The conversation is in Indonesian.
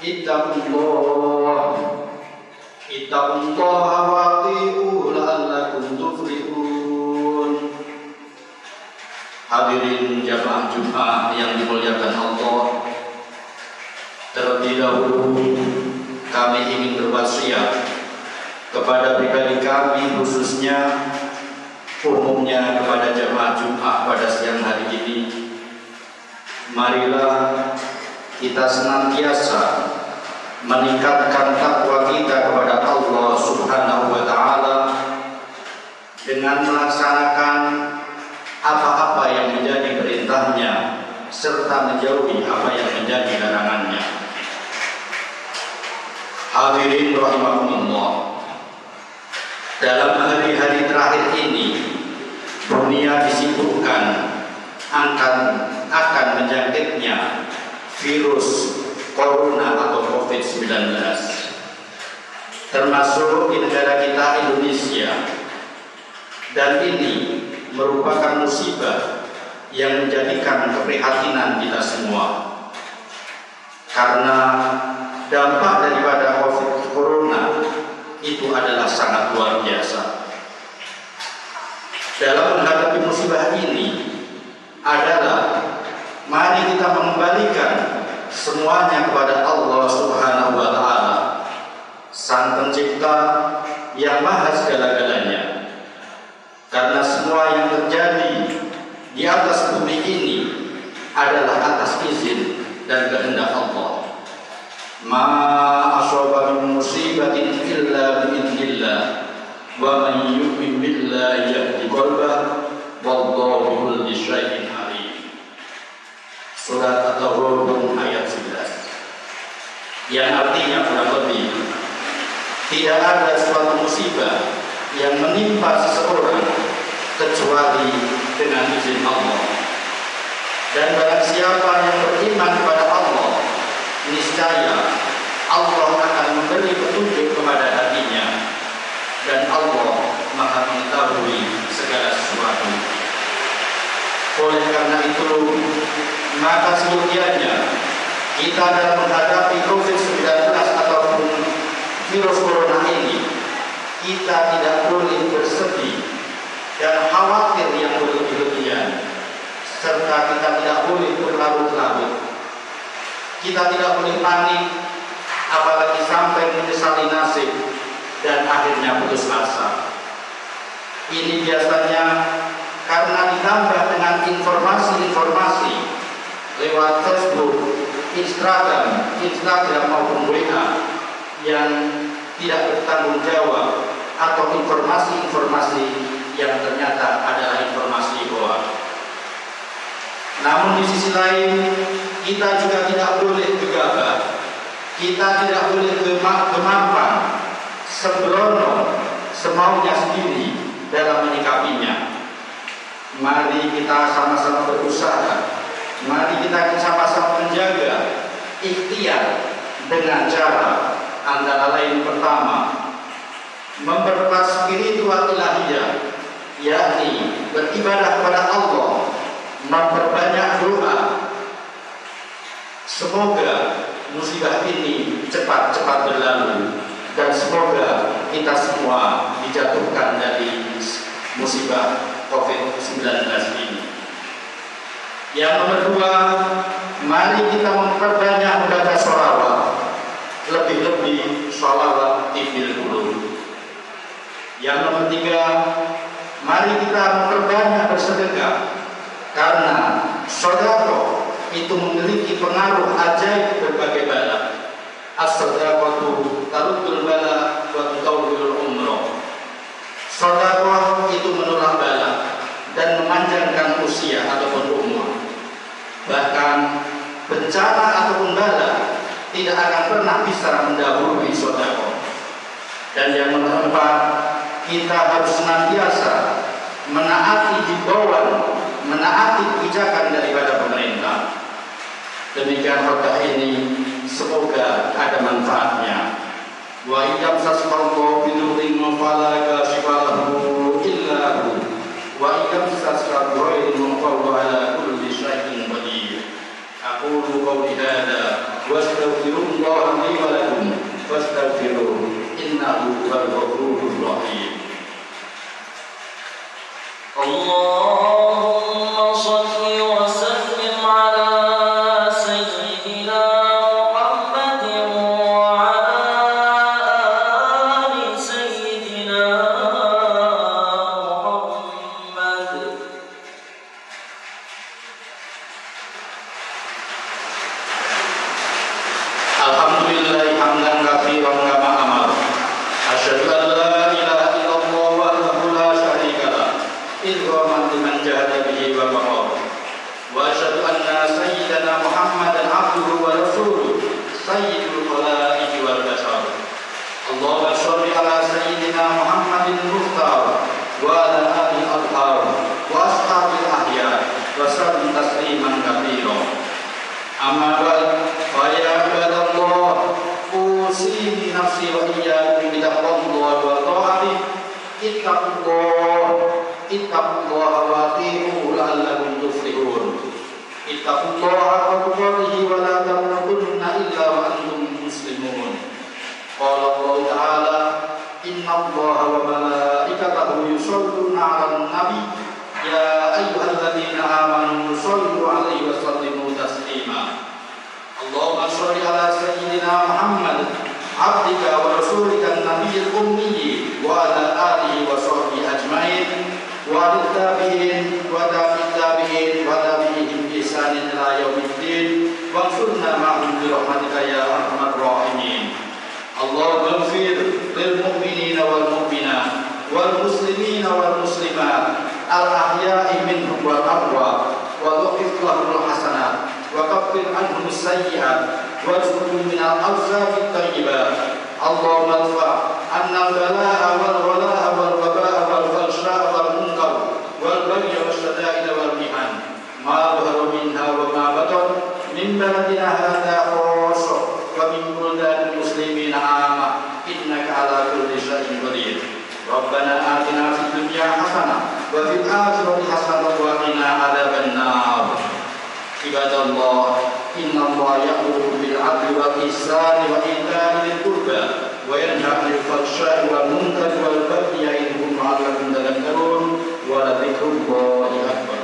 ittaqullah. Ittaqullah wa ati'u la'allakum tuflihun. Hadirin jamaah Jumat yang dimuliakan Allah. Terlebih dahulu kami ingin berwasiat kepada pribadi kami khususnya umumnya kepada jamaah Jumat pada siang hari ini. Marilah kita senantiasa meningkatkan takwa kita kepada Allah Subhanahu wa taala dengan melaksanakan apa-apa yang menjadi perintahnya serta menjauhi apa yang menjadi larangannya. Hadirin rahimakumullah. Dalam hari-hari terakhir ini dunia disibukkan akan akan menjangkitnya virus corona COVID-19. Termasuk di negara kita Indonesia. Dan ini merupakan musibah yang menjadikan keprihatinan kita semua. Karena dampak daripada COVID corona itu adalah sangat luar biasa. Dalam menghadapi musibah ini adalah mari kita mengembalikan semuanya kepada Allah Subhanahu wa taala. Sang pencipta yang maha segala-galanya. Karena semua yang terjadi di atas bumi ini adalah atas izin dan kehendak Allah. Ma asaba min musibatin illa biidznillah wa man yu'min billahi yang artinya kurang lebih tidak ada suatu musibah yang menimpa seseorang kecuali dengan izin Allah. Dan barang siapa yang beriman kepada Allah niscaya Allah akan memberi petunjuk kepada hatinya dan Allah maha mengetahui segala sesuatu. Oleh karena itu maka seyogianya kita dalam menghadapi COVID-19 ataupun virus corona ini kita tidak boleh bersedih dan khawatir yang berlebih-lebihan serta kita tidak boleh berlarut-larut. Kita tidak boleh panik apalagi sampai menyesali nasib dan akhirnya putus asa. Ini biasanya karena ditambah dengan informasi-informasi lewat Facebook, Instagram, Instagram maupun WA yang tidak bertanggung jawab atau informasi-informasi yang ternyata adalah informasi bohong. Namun di sisi lain kita juga tidak boleh gegabah, kita tidak boleh gemampan, sembrono, semaunya sendiri dalam menyikapinya. Mari kita sama-sama berusaha, mari kita sama-sama menjaga ikhtiar dengan cara antara lain pertama memperkuat spiritual ilahiyah yakni beribadah kepada Allah memperbanyak doa. Semoga musibah ini cepat-cepat berlalu dan semoga kita semua dijatuhkan dari musibah COVID-19 ini. Yang nomor dua mari kita memperbanyak membaca sholawat lebih-lebih sholawat tifil dulu yang nomor tiga Mari kita memperbanyak bersedekah karena saudara itu memiliki pengaruh ajaib berbagai bala. As-sadaqatu taruddul bala wa tutawwilul umroh. Sedekah itu menolak bala dan memanjangkan usia ataupun umur. Bahkan bencana ataupun bala tidak akan pernah bisa mendahului sodako. Dan yang keempat, kita harus senantiasa menaati himbauan, menaati kebijakan pemerintah. Demikian khutbah ini semoga ada manfaatnya. Wa iyam sasfarko binurin fala kashifalahu illa hu. Wa iyam sasfarko fahu ala kulli syai'in qadir. Aqulu qawli hadha wa astaghfirullah li wa lakum fastaghfiruhu innahu huwal ghafurur rahim. Allah sayyidul khalaiq wal bashar Allahumma shalli ala sayyidina Muhammadin wa ala al-athar wa ashabil ahya wa sallim tasliman katsira amma ba'd fa ya ibadallah usini nafsi wa iyyakum bi taqwallah wa ta'ati. Ittaqullah ittaqullah wa ati'u la'allakum tuflihun. Ittaqullah wa tuqatihi wa la tamutunna Qala Allah Ta'ala Inna Allah wa malaikatahu yusalluna 'alan nabi. Ya ayyuhalladzina amanu sallu 'alaihi wa sallimu taslima. Allahumma shalli 'ala sayyidina Muhammad abdika wa rasulika an-nabiyil ummi wa 'ala alihi wa sahbihi ajmain. Wa tabi'in wa al-ahya'i imin wal amwa wa luqif lahumul hasanat wa kaffir anhum sayyi'at wa rzuqhum min al-awsafi at-tayyibat Allahumma arfa anna al-bala'a wal ghala'a wal waba'a wal fahsha'a wal munkar wal baghy washtada'id wal mihan. Ma dhahara minha wa ma batan min baladina hadha hasanatun hasanah wa qina adzaban nar. Ibadallah, inna Allah ya'muru bil 'adli wal ihsani wa ita'i dzil qurba wal munkari wal baghyi ya'idhukum 'allakum tadhakkarun wa la tadhkurullaha.